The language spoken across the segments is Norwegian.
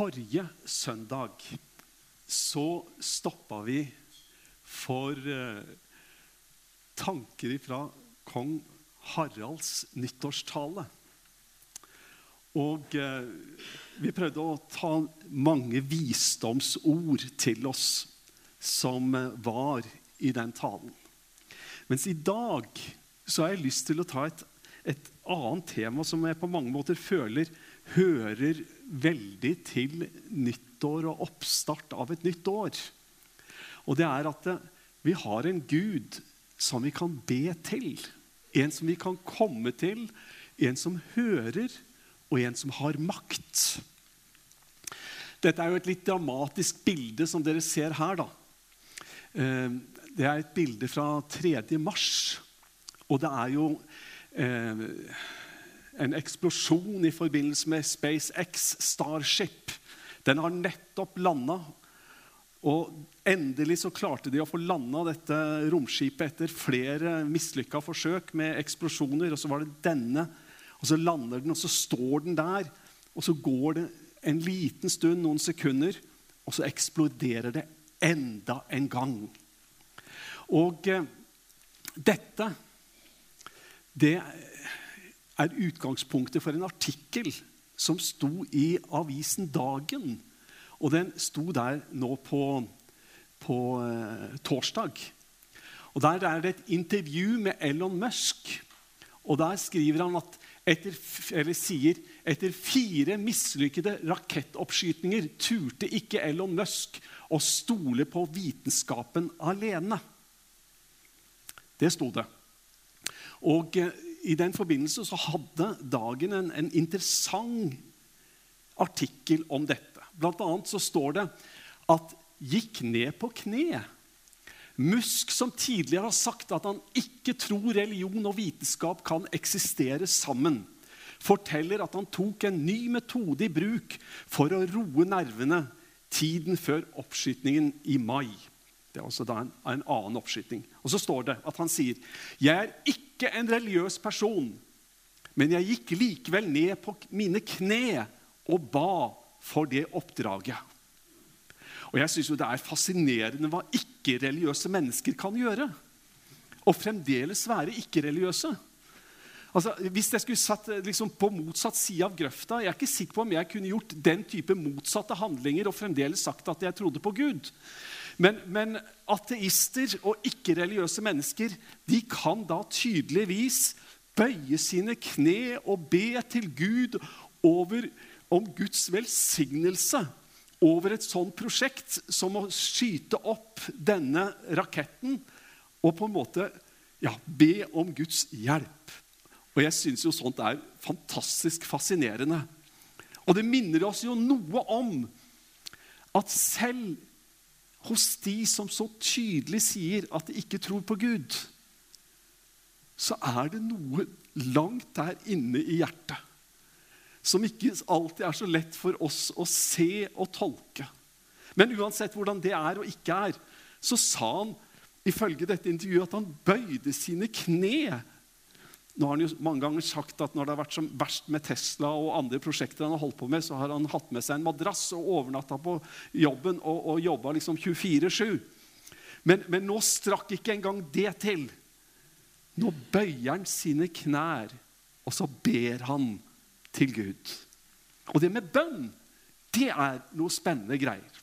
Forrige søndag så stoppa vi for eh, tanker fra kong Haralds nyttårstale. Og eh, vi prøvde å ta mange visdomsord til oss som eh, var i den talen. Mens i dag så har jeg lyst til å ta et, et annet tema som jeg på mange måter føler hører veldig til nyttår og oppstart av et nytt år. Og det er at eh, vi har en Gud som vi kan be til. En som vi kan komme til, en som hører, og en som har makt. Dette er jo et litt dramatisk bilde som dere ser her. da. Eh, det er et bilde fra 3. mars. Og det er jo eh, en eksplosjon i forbindelse med SpaceX Starship. Den har nettopp landa. Og endelig så klarte de å få landa dette romskipet etter flere mislykka forsøk med eksplosjoner. Og så var det denne, og så lander den, og så står den der. Og så går det en liten stund, noen sekunder, og så eksploderer det enda en gang. Og eh, dette det er utgangspunktet for en artikkel som sto i avisen Dagen. Og den sto der nå på, på eh, torsdag. Og Der er det et intervju med Elon Musk. Og Der skriver han at etter, eller sier etter fire mislykkede rakettoppskytninger turte ikke Elon Musk å stole på vitenskapen alene. Det sto det. Og eh, i den forbindelse så hadde Dagen en, en interessant artikkel om dette. Blant annet så står det at 'gikk ned på kne'. Musk, som tidligere har sagt at han ikke tror religion og vitenskap kan eksistere sammen, forteller at han tok en ny metode i bruk for å roe nervene tiden før oppskytingen i mai. Det er altså da en, en annen oppskyting. Og så står det at han sier, 'Jeg er ikke en religiøs person, men jeg gikk likevel ned på mine kne og ba for det oppdraget.' Og jeg syns det er fascinerende hva ikke-religiøse mennesker kan gjøre. Og fremdeles være ikke-religiøse. Altså, hvis jeg skulle satt liksom, på motsatt side av grøfta Jeg er ikke sikker på om jeg kunne gjort den type motsatte handlinger og fremdeles sagt at jeg trodde på Gud. Men, men ateister og ikke-religiøse mennesker de kan da tydeligvis bøye sine kne og be til Gud over, om Guds velsignelse over et sånt prosjekt som å skyte opp denne raketten og på en måte ja, be om Guds hjelp. Og jeg syns jo sånt er fantastisk fascinerende. Og det minner oss jo noe om at selv hos de som så tydelig sier at de ikke tror på Gud, så er det noe langt der inne i hjertet som ikke alltid er så lett for oss å se og tolke. Men uansett hvordan det er og ikke er, så sa han ifølge dette intervjuet at han bøyde sine kne nå har han jo mange ganger sagt at Når det har vært som verst med Tesla og andre prosjekter, han har holdt på med, så har han hatt med seg en madrass og overnatta på jobben og, og jobba liksom 24-7. Men, men, nå strakk ikke engang det til. Nå bøyer han sine knær, og så ber han til Gud. Og det med bønn, det er noe spennende greier.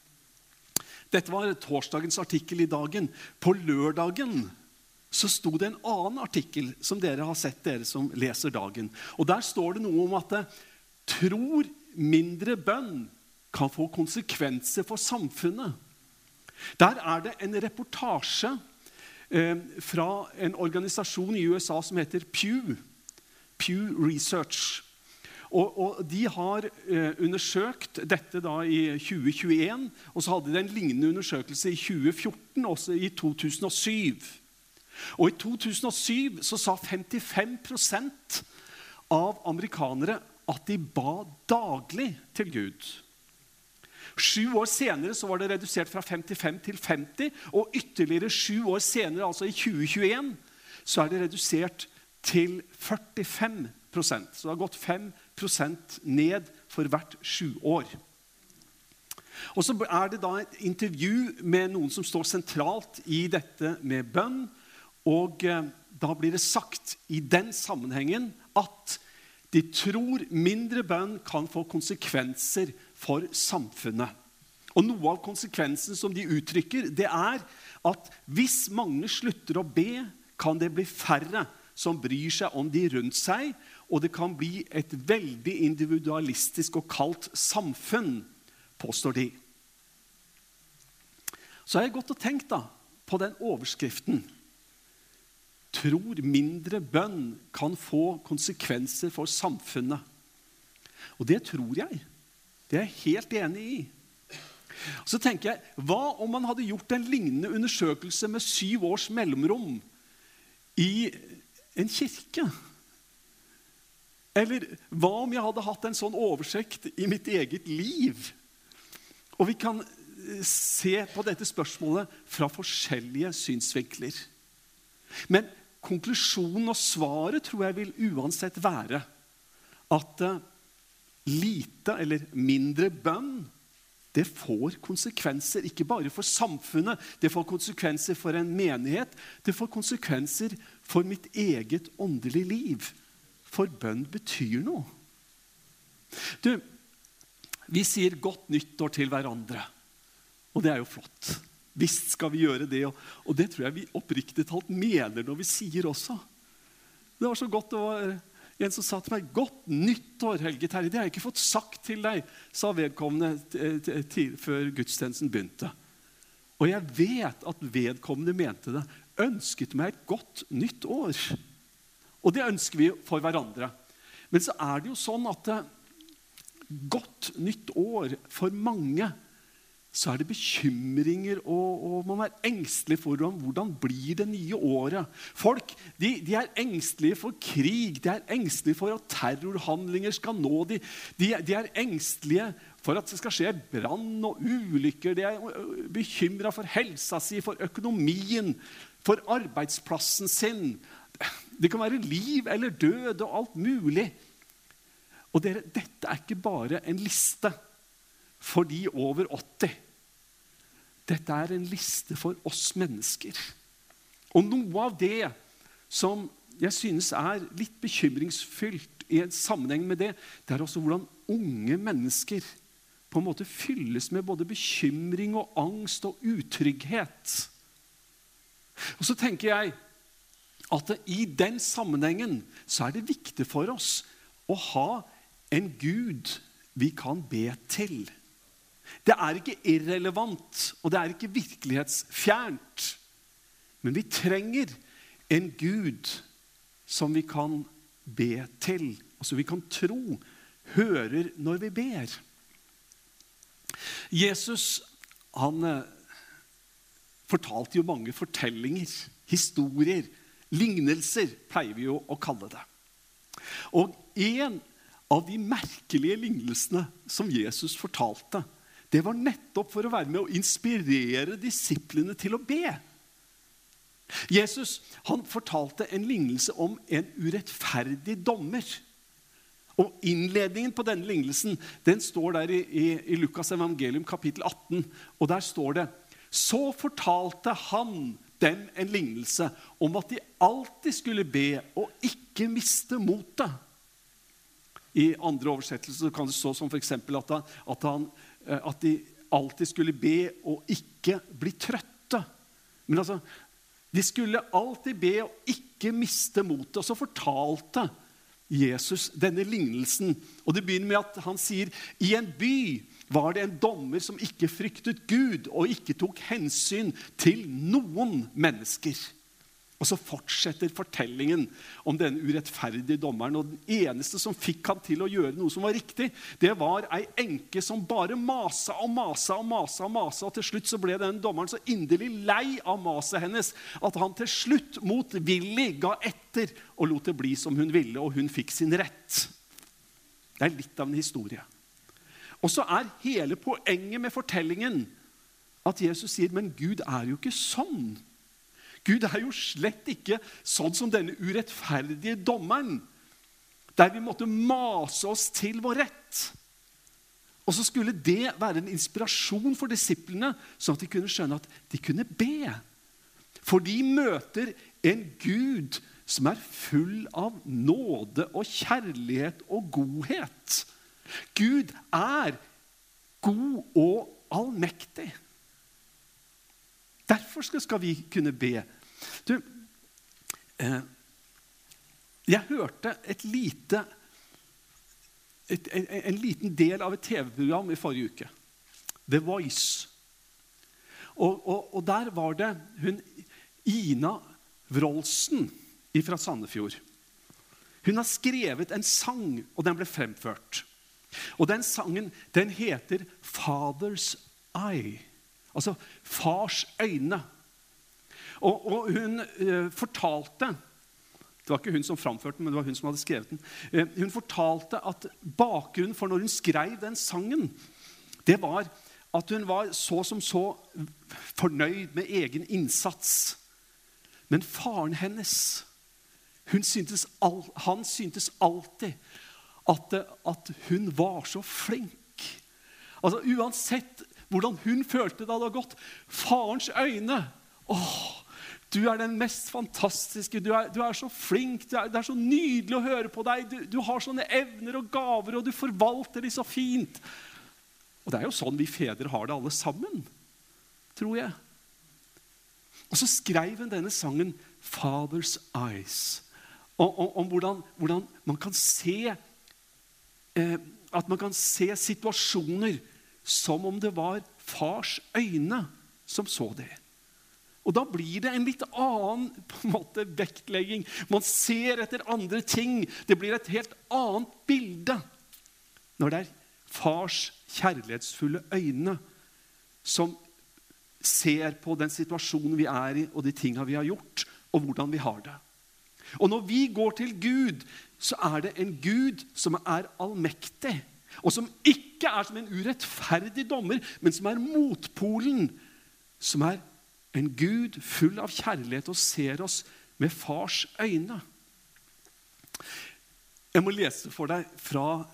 Dette var torsdagens artikkel i dagen. På lørdagen så sto det en annen artikkel som dere har sett, dere som leser Dagen. Og Der står det noe om at tror mindre bønn kan få konsekvenser for samfunnet. Der er det en reportasje eh, fra en organisasjon i USA som heter Pew. Pew Research. Og, og De har eh, undersøkt dette da i 2021, og så hadde de en lignende undersøkelse i 2014, også i 2007. Og I 2007 så sa 55% av amerikanere at de ba daglig til Gud. Sju år senere så var det redusert fra 55 til 50, og ytterligere sju år senere, altså i 2021, så er det redusert til 45% Så det har gått 5% ned for hvert sjuår. Og så er det da et intervju med noen som står sentralt i dette med bønn. Og eh, da blir det sagt i den sammenhengen at de tror mindre bønn kan få konsekvenser for samfunnet. Og Noe av konsekvensen som de uttrykker, det er at hvis mange slutter å be, kan det bli færre som bryr seg om de rundt seg, og det kan bli et veldig individualistisk og kaldt samfunn, påstår de. Så har jeg gått og tenkt da, på den overskriften. Tror mindre bønn kan få konsekvenser for samfunnet. Og det tror jeg. Det er jeg helt enig i. Så tenker jeg, Hva om man hadde gjort en lignende undersøkelse med syv års mellomrom i en kirke? Eller hva om jeg hadde hatt en sånn oversikt i mitt eget liv? Og vi kan eh, se på dette spørsmålet fra forskjellige synsvinkler. Men konklusjonen og svaret tror jeg vil uansett være at eh, lite eller mindre bønn det får konsekvenser. Ikke bare for samfunnet, det får konsekvenser for en menighet. Det får konsekvenser for mitt eget åndelige liv. For bønn betyr noe. Du, vi sier 'godt nyttår' til hverandre. Og det er jo flott. Visst skal vi gjøre det. Og det tror jeg vi oppriktig talt mener når vi sier også. Det var så godt det var en som sa til meg 'Godt nyttår, Helge Terje'. Det har jeg ikke fått sagt til deg, sa vedkommende før gudstjenesten begynte. Og jeg vet at vedkommende mente det. Ønsket meg et godt nytt år. Og det ønsker vi for hverandre. Men så er det jo sånn at eh, godt nytt år for mange så er det bekymringer, og, og man er engstelig for hvordan, hvordan blir det nye året. Folk de, de, er engstelige for krig, de er engstelige for at terrorhandlinger skal nå dem. De, de, er engstelige for at det skal skje brann og ulykker. De er bekymra for helsa si, for økonomien, for arbeidsplassen sin. Det kan være liv eller død og alt mulig. Og dere, dette er ikke bare en liste for de over 80. Dette er en liste for oss mennesker. Og noe av det som jeg synes er litt bekymringsfylt i en sammenheng med det, det er også hvordan unge mennesker på en måte fylles med både bekymring og angst og utrygghet. Og så tenker jeg at i den sammenhengen så er det viktig for oss å ha en Gud vi kan be til. Det er ikke irrelevant, og det er ikke virkelighetsfjernt. Men vi trenger en Gud som vi kan be til, og som vi kan tro hører når vi ber. Jesus han eh, fortalte jo mange fortellinger, historier, lignelser, pleier vi jo å kalle det. Og en av de merkelige lignelsene som Jesus fortalte, det var nettopp for å være med å inspirere disiplene til å be. Jesus han fortalte en lignelse om en urettferdig dommer. Og Innledningen på denne lignelsen den står der i, i, i Lukas evangelium kapittel 18. Og der står det Så fortalte han dem en lignelse om at de alltid skulle be og ikke miste motet. I andre oversettelser kan det stå som f.eks. At, at han at de alltid skulle be og ikke bli trøtte. Men altså, de skulle alltid be og ikke miste motet. Og så fortalte Jesus denne lignelsen. Og Det begynner med at han sier i en by var det en dommer som ikke fryktet Gud og ikke tok hensyn til noen mennesker. Og så fortsetter fortellingen om denne urettferdige dommeren. Og den eneste som fikk han til å gjøre noe som var riktig, det var ei enke som bare masa og masa og masa. Og masa, og til slutt så ble denne dommeren så inderlig lei av maset hennes at han til slutt motvillig ga etter og lot det bli som hun ville, og hun fikk sin rett. Det er litt av en historie. Og så er hele poenget med fortellingen at Jesus sier, men Gud er jo ikke sånn. Gud er jo slett ikke sånn som denne urettferdige dommeren, der vi måtte mase oss til vår rett. Og så skulle det være en inspirasjon for disiplene, sånn at de kunne skjønne at de kunne be. For de møter en Gud som er full av nåde og kjærlighet og godhet. Gud er god og allmektig. Derfor skal vi kunne be. Du, eh, jeg hørte et lite et, en, en, liten del av et TV-program i forrige uke. The Voice. Og, og, og der var det hun Ina Wroldsen fra Sandefjord. Hun har skrevet en sang, og den ble fremført. Og den sangen den heter 'Father's Eye'. Altså fars øyne. Og, og hun uh, fortalte det var ikke hun som framførte den, men det var hun som hadde skrevet den. Eh, hun fortalte at bakgrunnen for når hun skrev den sangen, det var at hun var så som så fornøyd med egen innsats. Men faren hennes syntes, Han syntes alltid at, at, hun var så flink. Altså Uansett hvordan hun følte det hadde gått. Farens øyne åh, du er den mest fantastiske, du er, du er så flink, er, det er så nydelig å høre på deg. Du, du, har sånne evner og gaver, og du forvalter de så fint. Og det er jo sånn vi fedre har det alle sammen, tror jeg. Og så skrev hun denne sangen 'Father's Eyes'. Om, hvordan, hvordan, man kan se eh, At man kan se situasjoner som om det var fars øyne som så det. Og da blir det en litt annen på en måte, vektlegging. Man ser etter andre ting. Det blir et helt annet bilde når det er fars kjærlighetsfulle øyne som ser på den situasjonen vi er i, og de tinga vi har gjort, og hvordan vi har det. Og når vi går til Gud, så er det en Gud som er allmektig, og som ikke er som en urettferdig dommer, men som er motpolen, som er en Gud full av kjærlighet og ser oss med fars øyne. Jeg må lese for deg fra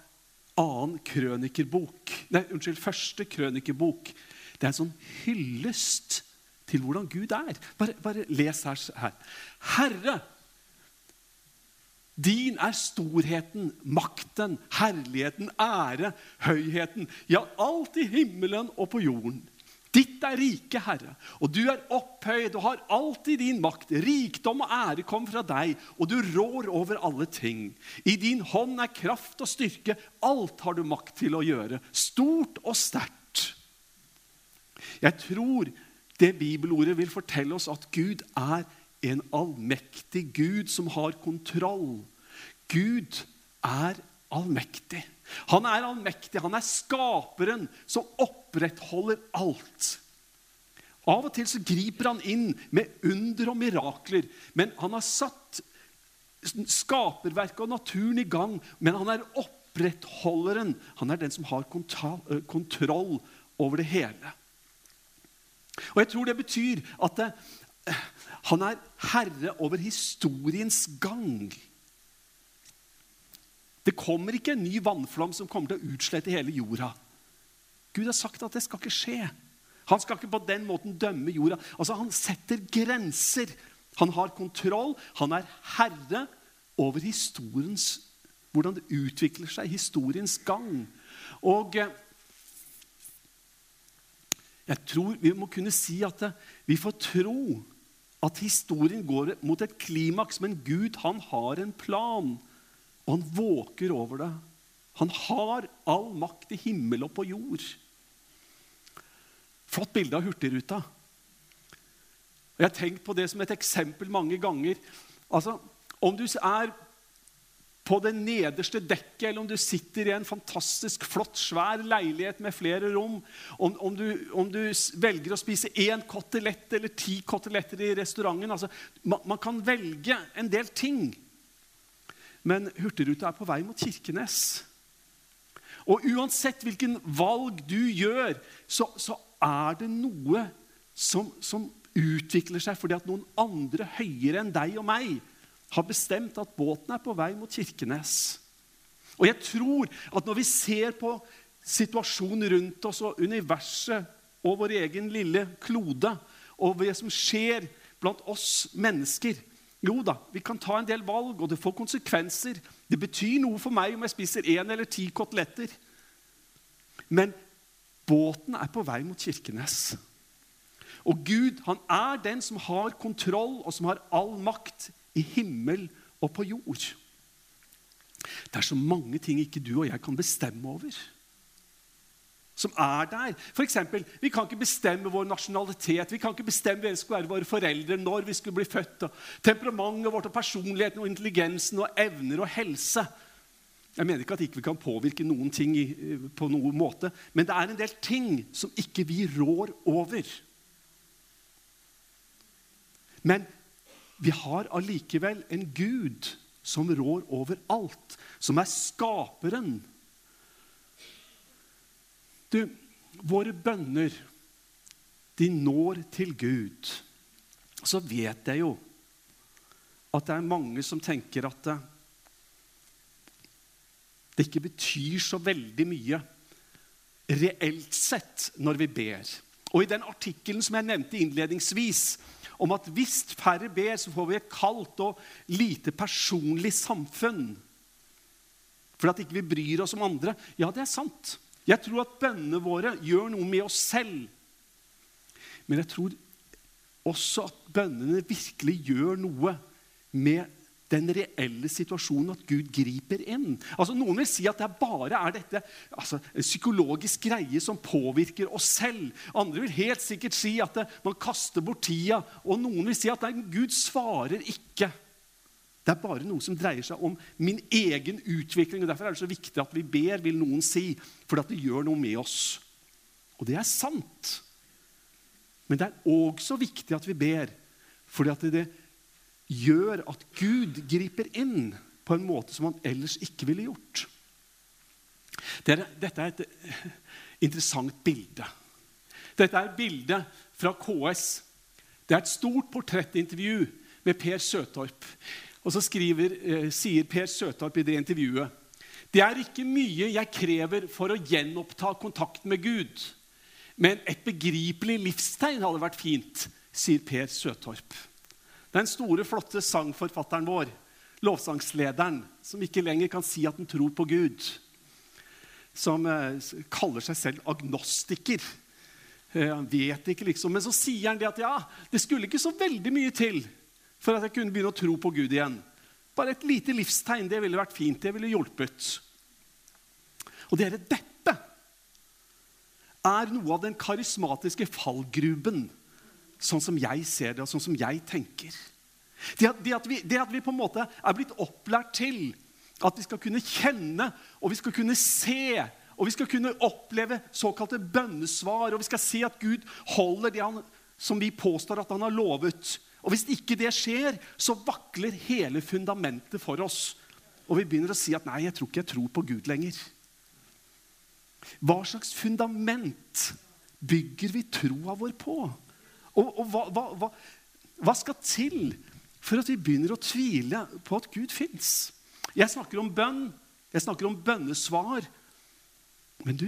annen krønikerbok. Nei, unnskyld, første krønikerbok. Det er en sånn hyllest til hvordan Gud er. Bare, bare les her. Herre, din er storheten, makten, herligheten, ære, høyheten. Ja, alt i himmelen og på jorden. Ditt er rike, Herre, og du er opphøyd og har alltid din makt. Rikdom og ære kom fra deg, og du rår over alle ting. I din hånd er kraft og styrke. Alt har du makt til å gjøre, stort og sterkt. Jeg tror det bibelordet vil fortelle oss at Gud er en allmektig Gud som har kontroll. Gud er allmektig. Han er allmektig. Han er skaperen som opprettholder alt. Av og til så griper han inn med under og mirakler. Men han har satt skaperverket og naturen i gang. Men han er opprettholderen. Han er den som har kontroll over det hele. Og jeg tror det betyr at det, han er herre over historiens gang. Det kommer ikke en ny vannflom som kommer til å utslette hele jorda. Gud har sagt at det skal ikke skje. Han skal ikke på den måten dømme jorda. Altså, Han setter grenser. Han har kontroll. Han er herre over historiens Hvordan det utvikler seg, historiens gang. Og eh, jeg tror vi må kunne si at eh, vi får tro at historien går mot et klimaks, men Gud han har en plan. Og han våker over det. Han har all makt i himmel og på jord. Flott bilde av Hurtigruta. Jeg har tenkt på det som et eksempel mange ganger. Altså, Om du er på det nederste dekket, eller om du sitter i en fantastisk flott, svær leilighet med flere rom, om, om, du, om du, velger å spise én kotelett eller ti koteletter i restauranten altså, man, man kan velge en del ting. Men Hurtigruta er på vei mot Kirkenes. Og uansett hvilken valg du gjør, så, så er det noe som, som, utvikler seg fordi at noen andre høyere enn deg og meg har bestemt at båten er på vei mot Kirkenes. Og jeg tror at når vi ser på situasjonen rundt oss og universet og vår egen lille klode og det som skjer blant oss mennesker. Jo da, vi kan ta en del valg, og det får konsekvenser. Det betyr noe for meg om jeg spiser én eller ti koteletter. Men båten er på vei mot Kirkenes. Og Gud han er den som har kontroll, og som har all makt i himmel og på jord. Det er så mange ting ikke du og jeg kan bestemme over som er der. For eksempel, vi kan ikke bestemme vår nasjonalitet. Vi kan ikke bestemme hvem som skulle være våre foreldre, når vi skulle bli født. og temperamentet vårt, og personligheten, og intelligensen, og evner og helse. Jeg mener ikke at ikke vi ikke kan påvirke noen ting på noen måte, men det er en del ting som ikke vi rår over. Men vi har allikevel en Gud som rår over alt, som er skaperen du, våre bønner, de når til Gud. Så vet jeg jo at det er mange som tenker at det, det ikke betyr så veldig mye reelt sett når vi ber. Og i den artikkelen som jeg nevnte innledningsvis, om at hvis færre ber, så får vi et kaldt og lite personlig samfunn. For at ikke vi bryr oss om andre. Ja, det er sant. Jeg tror at bønnene våre gjør noe med oss selv. Men jeg tror også at bønnene virkelig gjør noe med den reelle situasjonen at Gud griper inn. Altså Noen vil si at det bare er dette altså, en psykologisk greie som påvirker oss selv. Andre vil helt sikkert si at det, man kaster bort tida. Og noen vil si at nei, Gud svarer ikke. Det er bare noe som dreier seg om min egen utvikling. og Derfor er det så viktig at vi ber, vil noen si, fordi at det gjør noe med oss. Og det er sant. Men det er også viktig at vi ber, fordi at det gjør at Gud griper inn på en måte som han ellers ikke ville gjort. Dette er et interessant bilde. Dette er et bilde fra KS. Det er et stort portrettintervju med Per Søtorp. Og så skriver, eh, sier Per Søtorp i det intervjuet det er ikke mye jeg krever for å gjenoppta kontakten med Gud. Men et begripelig livstegn hadde vært fint, sier Per Søtorp. Den store, flotte sangforfatteren vår, lovsangslederen, som ikke lenger kan si at han tror på Gud. Som eh, kaller seg selv agnostiker. Eh, han vet ikke, liksom. Men så sier han det at ja, det skulle ikke så veldig mye til for at jeg kunne begynne å tro på Gud igjen. Bare et lite livstegn det ville vært fint. Det ville hjulpet. Og dere, dette er noe av den karismatiske fallgruben, sånn som jeg ser det, og sånn som jeg tenker. Det at, det, at vi, det at, vi, på en måte er blitt opplært til at vi skal kunne kjenne og vi skal kunne se og vi skal kunne oppleve såkalte bønnesvar, og vi skal se at Gud holder det han, som vi påstår at han har lovet. Og Hvis ikke det skjer, så vakler hele fundamentet for oss. Og vi begynner å si at 'nei, jeg tror ikke jeg tror på Gud lenger'. Hva slags fundament bygger vi troa vår på? Og, og hva, hva, hva, hva, skal til for at vi begynner å tvile på at Gud fins? Jeg snakker om bønn, jeg snakker om bønnesvar. Men du,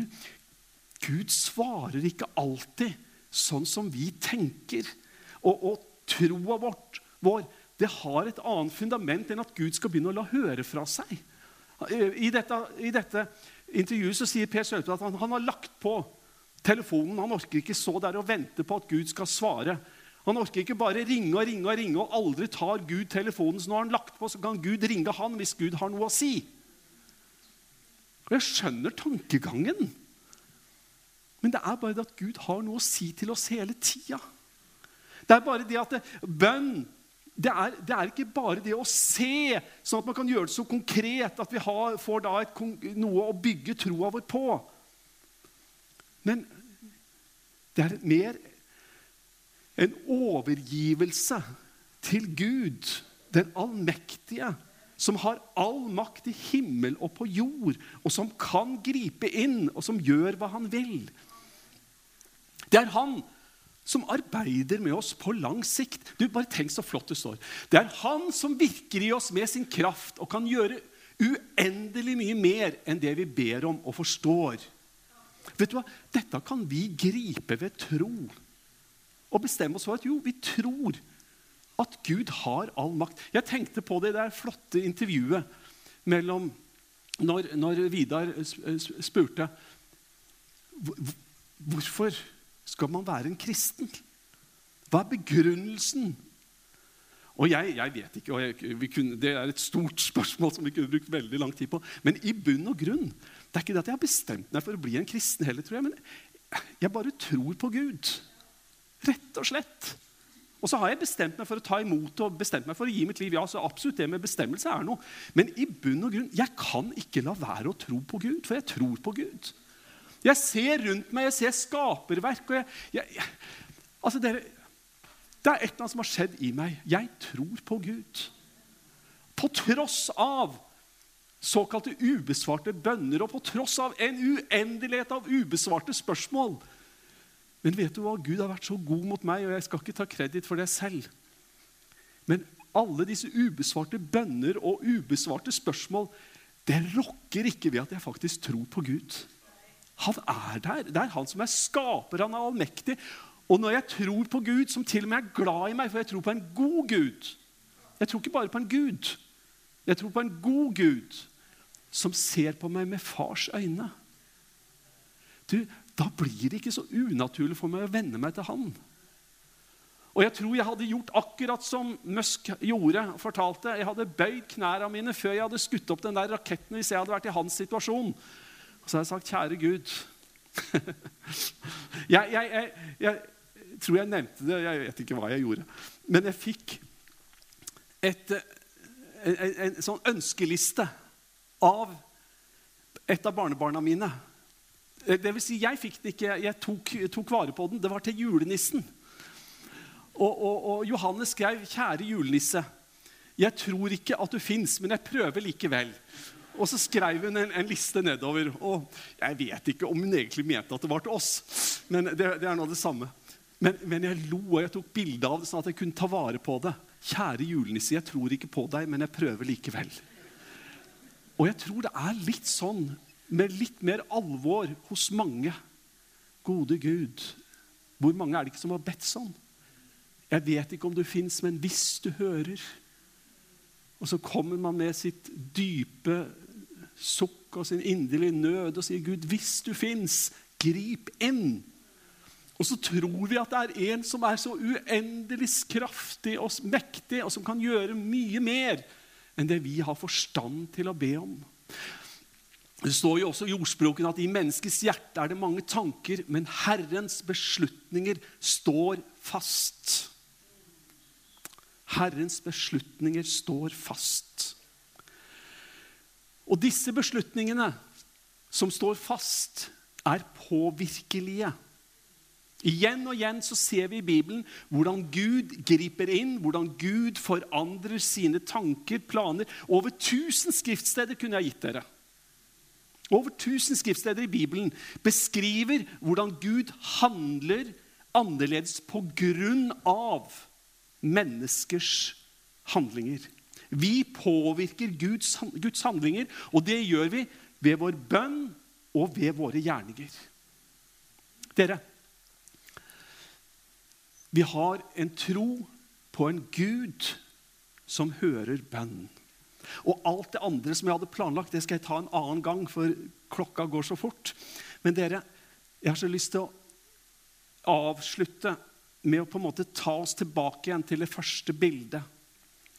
Gud svarer ikke alltid sånn som vi tenker. Og, og troa vår det har et annet fundament enn at Gud skal begynne å la høre fra seg. I dette, i dette intervjuet så sier Per Sølte at han, han, har lagt på telefonen. Han orker ikke så der og vente på at Gud skal svare. Han orker ikke bare ringe og ringe og ringe og aldri tar Gud telefonen. Så nå har han lagt på, så kan Gud ringe han hvis Gud har noe å si. Og Jeg skjønner tankegangen. Men det er bare det at Gud har noe å si til oss hele tida. Det er bare det at det, bønn det er, det er, ikke bare det å se, sånn at man kan gjøre det så konkret at vi har, får et, noe å bygge troa vår på. Men det er mer en overgivelse til Gud, den allmektige, som har all makt i himmel og på jord, og som kan gripe inn, og som gjør hva han vil. Det er han som arbeider med oss på lang sikt. Du, Bare tenk så flott det står. Det er Han som virker i oss med sin kraft og kan gjøre uendelig mye mer enn det vi ber om og forstår. Vet du hva? Dette kan vi gripe ved tro. Og bestemme oss for at jo, vi tror at Gud har all makt. Jeg tenkte på det der flotte intervjuet mellom Når, når Vidar spurte hvorfor skal man være en kristen? Hva er begrunnelsen? Og jeg, jeg vet ikke, og jeg, kunne, Det er et stort spørsmål som vi kunne brukt veldig lang tid på. Men i bunn og grunn Det er ikke det at jeg har bestemt meg for å bli en kristen heller, tror jeg. Men jeg bare tror på Gud. Rett og slett. Og så har jeg bestemt meg for å ta imot og bestemt meg for å gi mitt liv. Ja, så absolutt det med bestemmelse er noe. Men i bunn og grunn, jeg kan ikke la være å tro på Gud, for jeg tror på Gud. Jeg ser rundt meg, jeg ser skaperverk. jeg, jeg altså dere, Det er et eller annet som har skjedd i meg. Jeg tror på Gud. På tross av såkalte ubesvarte bønner og på tross av en uendelighet av ubesvarte spørsmål. Men vet du hva? Gud har vært så god mot meg, og jeg skal ikke ta kreditt for det selv. Men alle disse ubesvarte bønner og ubesvarte spørsmål det rokker ikke ved at jeg faktisk tror på Gud. Han er der. Det er han som er skaper. Han er allmektig. Og når jeg tror på Gud, som til og med er glad i meg, for jeg tror på en god Gud Jeg tror ikke bare på en Gud. Jeg tror på en god Gud som ser på meg med fars øyne. Du, Da blir det ikke så unaturlig for meg å venne meg til han. Og jeg tror jeg hadde gjort akkurat som Musk gjorde. fortalte. Jeg hadde bøyd knærne mine før jeg hadde skutt opp den der raketten hvis jeg hadde vært i hans situasjon. Og så har jeg sagt, 'Kjære Gud' jeg, jeg, jeg, jeg, tror jeg nevnte det, jeg vet ikke hva jeg gjorde. Men jeg fikk et, en, en, en sånn ønskeliste av et av barnebarna mine. Det vil si, jeg fikk den ikke, jeg tok, tok vare på den. Det var til julenissen. Og, og, og Johannes skrev 'Kjære julenisse'. Jeg tror ikke at du fins, men jeg prøver likevel. Og så skrev hun en, en, liste nedover. Og jeg vet ikke om hun egentlig mente at det var til oss. Men det, det er nå det samme. Men, men, jeg lo og jeg tok bilde av det, sånn at jeg kunne ta vare på det. Kjære julenisse, jeg tror ikke på deg, men jeg prøver likevel. Og jeg tror det er litt sånn, med litt mer alvor hos mange. Gode Gud, hvor mange er det ikke som har bedt sånn? Jeg vet ikke om du fins, men hvis du hører Og så kommer man med sitt dype sukk og sin inderlige nød og sier, 'Gud, hvis du fins, grip inn.' Og så tror vi at det er en som er så uendelig kraftig og mektig, og som kan gjøre mye mer enn det vi har forstand til å be om. Det står jo også i ordspråken at i menneskets hjerte er det mange tanker, men Herrens beslutninger står fast. Herrens beslutninger står fast. Og disse beslutningene som står fast, er påvirkelige. Igjen og igjen så ser vi i Bibelen hvordan Gud griper inn, hvordan Gud forandrer sine tanker, planer. Over 1000 skriftsteder kunne jeg gitt dere. Over 1000 skriftsteder i Bibelen beskriver hvordan Gud handler annerledes på grunn av menneskers handlinger. Vi påvirker Guds, Guds handlinger, og det gjør vi ved vår bønn og ved våre gjerninger. Dere, vi har en tro på en Gud som hører bønn. Og alt det andre som jeg hadde planlagt, det skal jeg ta en annen gang, for klokka går så fort. Men dere, jeg har så lyst til å avslutte med å på en måte ta oss tilbake igjen til det første bildet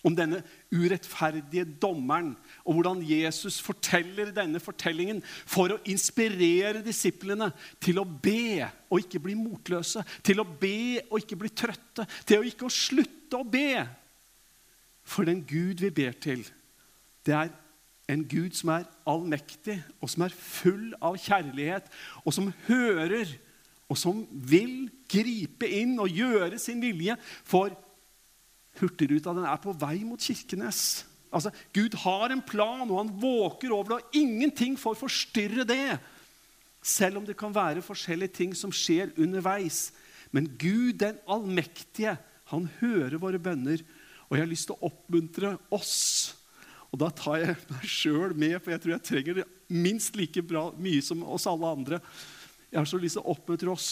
om denne urettferdige dommeren, og hvordan Jesus forteller denne fortellingen for å inspirere disiplene til å be og ikke bli motløse, til å be og ikke bli trøtte, til å ikke å slutte å be. For den Gud vi ber til, det er en Gud som er allmektig, og som er full av kjærlighet, og som hører, og som vil gripe inn og gjøre sin vilje for Hurtigruta den er på vei mot Kirkenes. Altså, Gud har en plan, og han våker over det, og ingenting får forstyrre det. Selv om det kan være forskjellige ting som skjer underveis. Men Gud, den allmektige, han hører våre bønner. Og jeg har lyst til å oppmuntre oss. Og da tar jeg meg sjøl med, for jeg tror jeg trenger det minst like bra, mye som oss alle andre. Jeg har så lyst til å oppmuntre oss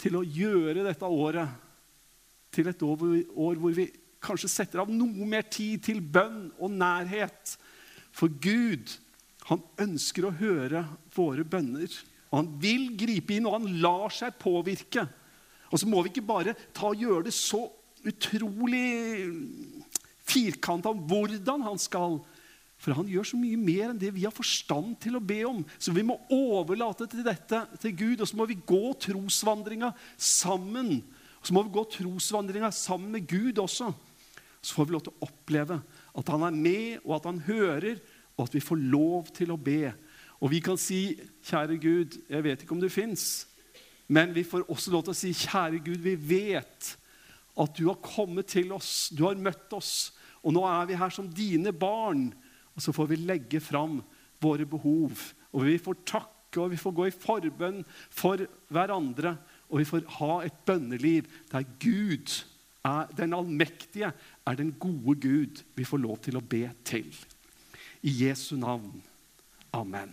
til å gjøre dette året til et år hvor, vi, kanskje setter av noe mer tid til bønn og nærhet. For Gud, han ønsker å høre våre bønner. Og han vil gripe inn, og han lar seg påvirke. Og så må vi ikke bare ta og gjøre det så utrolig firkanta om hvordan han skal. For han gjør så mye mer enn det vi har forstand til å be om. Så vi må overlate til dette til Gud, og så må vi gå trosvandringa sammen. Og så må vi gå trosvandringa sammen med Gud også. Så får vi lov til å oppleve at han er med, og at han hører, og at vi får lov til å be. Og vi kan si, 'Kjære Gud, jeg vet ikke om du fins', men vi får også lov til å si, 'Kjære Gud, vi vet' at du har kommet til oss, du har møtt oss, og nå er vi her som dine barn. Og så får vi legge fram våre behov, og vi får takke, og vi får gå i forbønn for hverandre, og vi får ha et bønneliv der Gud, er, den allmektige, er den gode Gud vi får lov til å be til. I Jesu navn. Amen.